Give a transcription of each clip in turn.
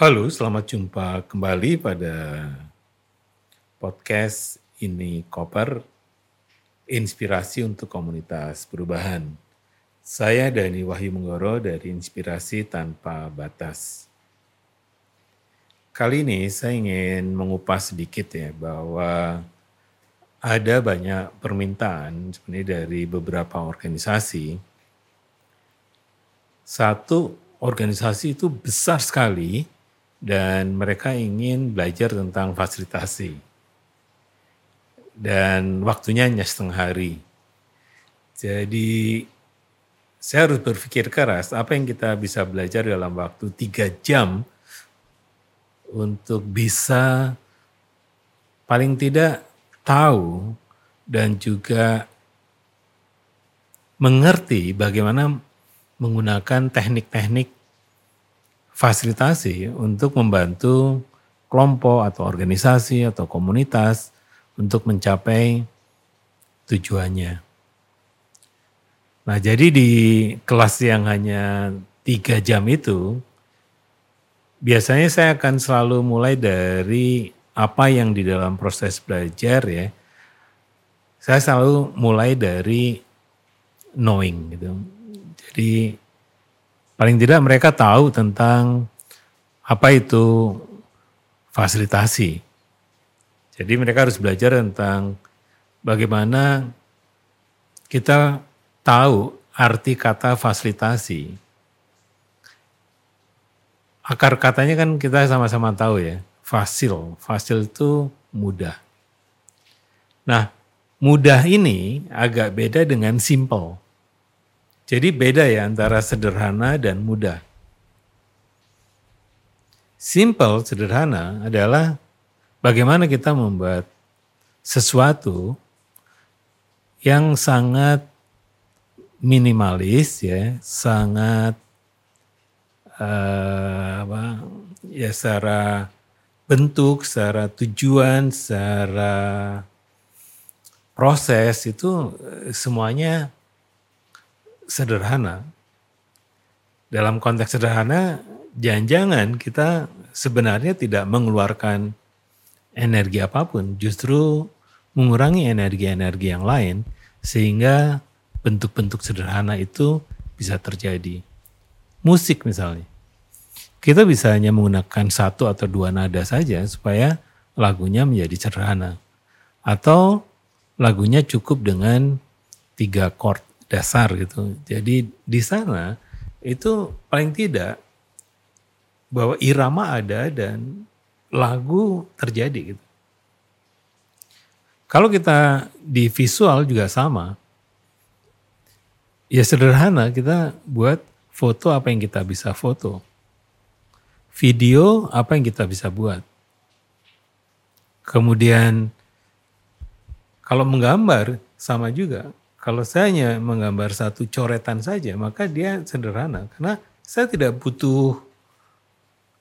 Halo, selamat jumpa kembali pada podcast ini Koper Inspirasi untuk Komunitas Perubahan. Saya Dani Wahyu Menggoro dari Inspirasi Tanpa Batas. Kali ini saya ingin mengupas sedikit ya bahwa ada banyak permintaan sebenarnya dari beberapa organisasi. Satu, organisasi itu besar sekali dan mereka ingin belajar tentang fasilitasi. Dan waktunya hanya setengah hari. Jadi saya harus berpikir keras apa yang kita bisa belajar dalam waktu tiga jam untuk bisa paling tidak tahu dan juga mengerti bagaimana menggunakan teknik-teknik fasilitasi untuk membantu kelompok atau organisasi atau komunitas untuk mencapai tujuannya. Nah, jadi di kelas yang hanya tiga jam itu, biasanya saya akan selalu mulai dari apa yang di dalam proses belajar ya. Saya selalu mulai dari knowing gitu. Jadi paling tidak mereka tahu tentang apa itu fasilitasi. Jadi mereka harus belajar tentang bagaimana kita tahu arti kata fasilitasi. Akar katanya kan kita sama-sama tahu ya, fasil. Fasil itu mudah. Nah, mudah ini agak beda dengan simple. Jadi beda ya antara sederhana dan mudah. Simple, sederhana adalah bagaimana kita membuat sesuatu yang sangat minimalis ya, sangat uh, apa, ya secara bentuk, secara tujuan, secara proses itu eh, semuanya sederhana. Dalam konteks sederhana, jangan-jangan kita sebenarnya tidak mengeluarkan energi apa pun, justru mengurangi energi-energi yang lain sehingga bentuk-bentuk sederhana itu bisa terjadi. Musik misalnya. Kita bisa hanya menggunakan satu atau dua nada saja supaya lagunya menjadi sederhana. Atau lagunya cukup dengan tiga chord dasar gitu. Jadi di sana itu paling tidak bahwa irama ada dan lagu terjadi gitu. Kalau kita di visual juga sama. Ya sederhana kita buat foto apa yang kita bisa foto. Video apa yang kita bisa buat. Kemudian kalau menggambar sama juga kalau saya hanya menggambar satu coretan saja, maka dia sederhana. Karena saya tidak butuh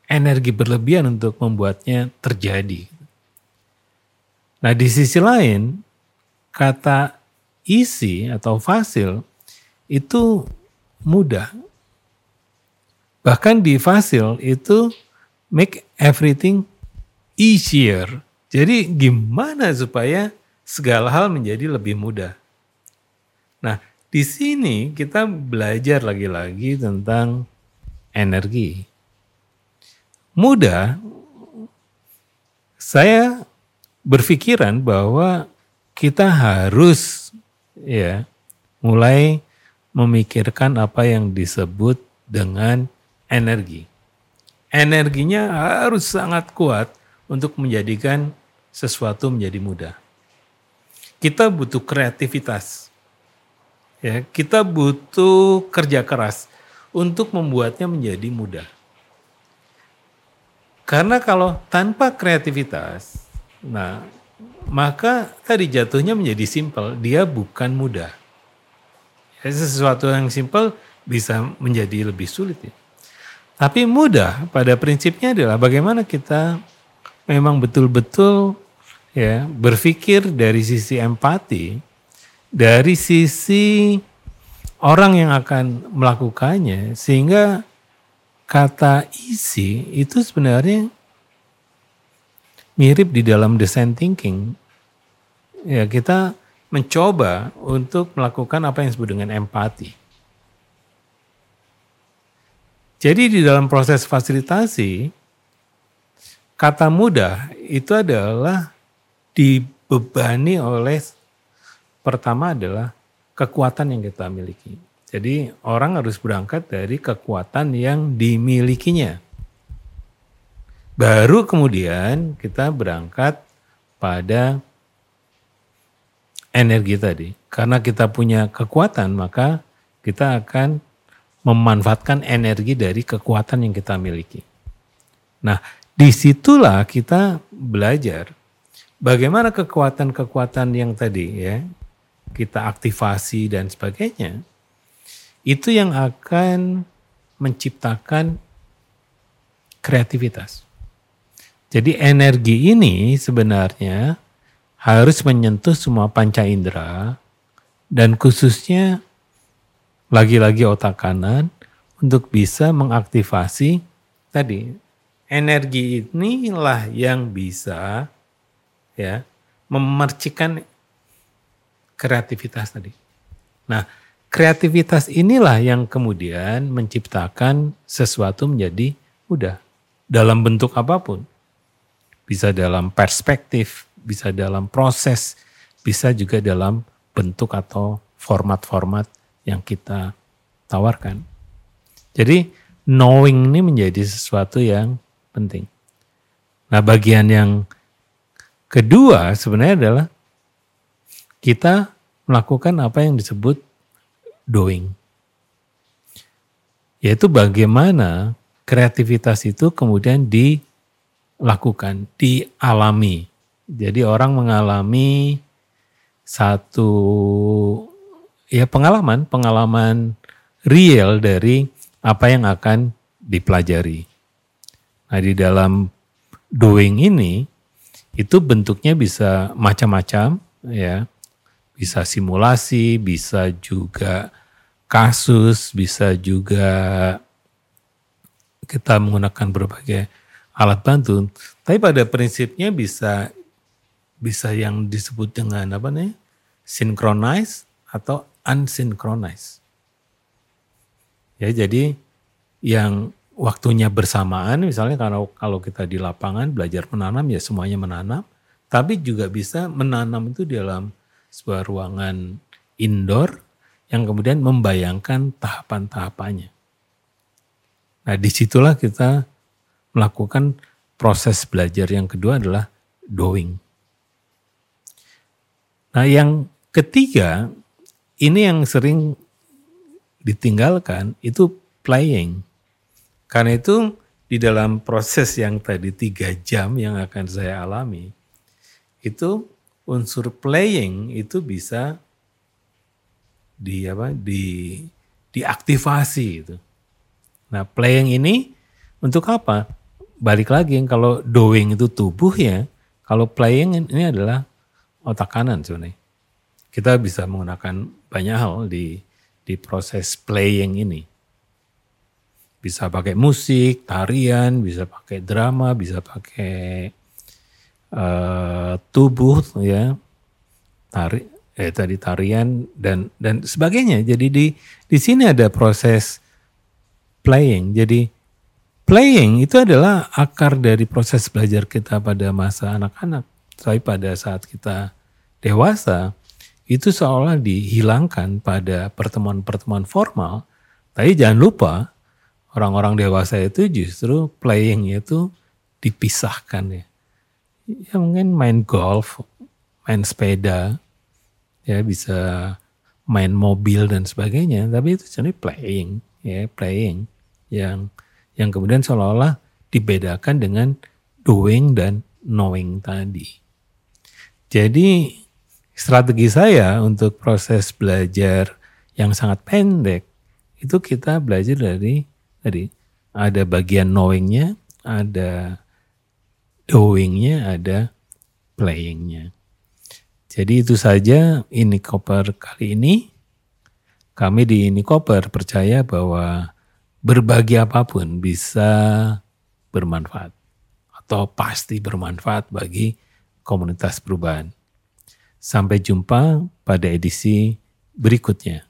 energi berlebihan untuk membuatnya terjadi. Nah di sisi lain, kata isi atau fasil itu mudah. Bahkan di fasil itu make everything easier. Jadi gimana supaya segala hal menjadi lebih mudah. Nah, di sini kita belajar lagi-lagi tentang energi. Mudah, saya berpikiran bahwa kita harus ya mulai memikirkan apa yang disebut dengan energi. Energinya harus sangat kuat untuk menjadikan sesuatu menjadi mudah. Kita butuh kreativitas Ya, kita butuh kerja keras untuk membuatnya menjadi mudah. Karena kalau tanpa kreativitas, nah maka tadi jatuhnya menjadi simpel, dia bukan mudah. Ya, sesuatu yang simpel bisa menjadi lebih sulit ya. Tapi mudah pada prinsipnya adalah bagaimana kita memang betul-betul ya berpikir dari sisi empati dari sisi orang yang akan melakukannya sehingga kata isi itu sebenarnya mirip di dalam design thinking. Ya, kita mencoba untuk melakukan apa yang disebut dengan empati. Jadi di dalam proses fasilitasi, kata mudah itu adalah dibebani oleh pertama adalah kekuatan yang kita miliki. Jadi orang harus berangkat dari kekuatan yang dimilikinya. Baru kemudian kita berangkat pada energi tadi. Karena kita punya kekuatan, maka kita akan memanfaatkan energi dari kekuatan yang kita miliki. Nah, di situlah kita belajar bagaimana kekuatan-kekuatan yang tadi ya kita aktifasi dan sebagainya itu yang akan menciptakan kreativitas. Jadi energi ini sebenarnya harus menyentuh semua panca indera dan khususnya lagi-lagi otak kanan untuk bisa mengaktifasi tadi energi inilah yang bisa ya memercikan kreativitas tadi. Nah, kreativitas inilah yang kemudian menciptakan sesuatu menjadi mudah dalam bentuk apa pun. Bisa dalam perspektif, bisa dalam proses, bisa juga dalam bentuk atau format-format yang kita tawarkan. Jadi knowing ini menjadi sesuatu yang penting. Nah bagian yang kedua sebenarnya adalah kita melakukan apa yang disebut doing. Yaitu bagaimana kreativitas itu kemudian dilakukan, dialami. Jadi orang mengalami satu ya pengalaman, pengalaman real dari apa yang akan dipelajari. Nah di dalam doing ini itu bentuknya bisa macam-macam ya. Bisa simulasi, bisa juga kasus, bisa juga kita menggunakan berbagai alat bantu. Tapi pada prinsipnya bisa bisa yang disebut dengan apa nih? Synchronize atau unsynchronized. Ya, jadi yang waktunya bersamaan misalnya kalau kalau kita di lapangan belajar menanam ya semuanya menanam, tapi juga bisa menanam itu dalam sebuah ruangan indoor yang kemudian membayangkan tahapan-tahapannya. Nah, di situlah kita melakukan proses belajar yang kedua adalah doing. Nah, yang ketiga ini yang sering ditinggalkan itu playing. Karena itu di dalam proses yang tadi tiga jam yang akan saya alami, itu unsur playing itu bisa di apa di diaktifasi itu. Nah, playing ini untuk apa? Balik lagi kalau doing itu tubuh ya, kalau playing ini adalah otak kanan sebenarnya. Kita bisa menggunakan banyak hal di di proses playing ini. Bisa pakai musik, tarian, bisa pakai drama, bisa pakai uh, tubuh ya. Tari eh tadi tarian dan dan sebagainya. Jadi di di sini ada proses playing. Jadi playing itu adalah akar dari proses belajar kita pada masa anak-anak. Tapi pada saat kita dewasa, itu seolah dihilangkan pada pertemuan-pertemuan formal. Tapi jangan lupa orang-orang dewasa itu justru playing itu dipisahkan ya. Ya mungkin main golf, main sepeda, ya bisa main mobil dan sebagainya. Tapi itu jadi playing, ya playing yang yang kemudian seolah-olah dibedakan dengan doing dan knowing tadi. Jadi strategi saya untuk proses belajar yang sangat pendek itu kita belajar dari tadi ada bagian knowingnya, ada doingnya ada playingnya. Jadi itu saja ini koper kali ini. Kami di ini koper percaya bahwa berbagi apa pun bisa bermanfaat atau pasti bermanfaat bagi komunitas perubahan. Sampai jumpa pada edisi berikutnya.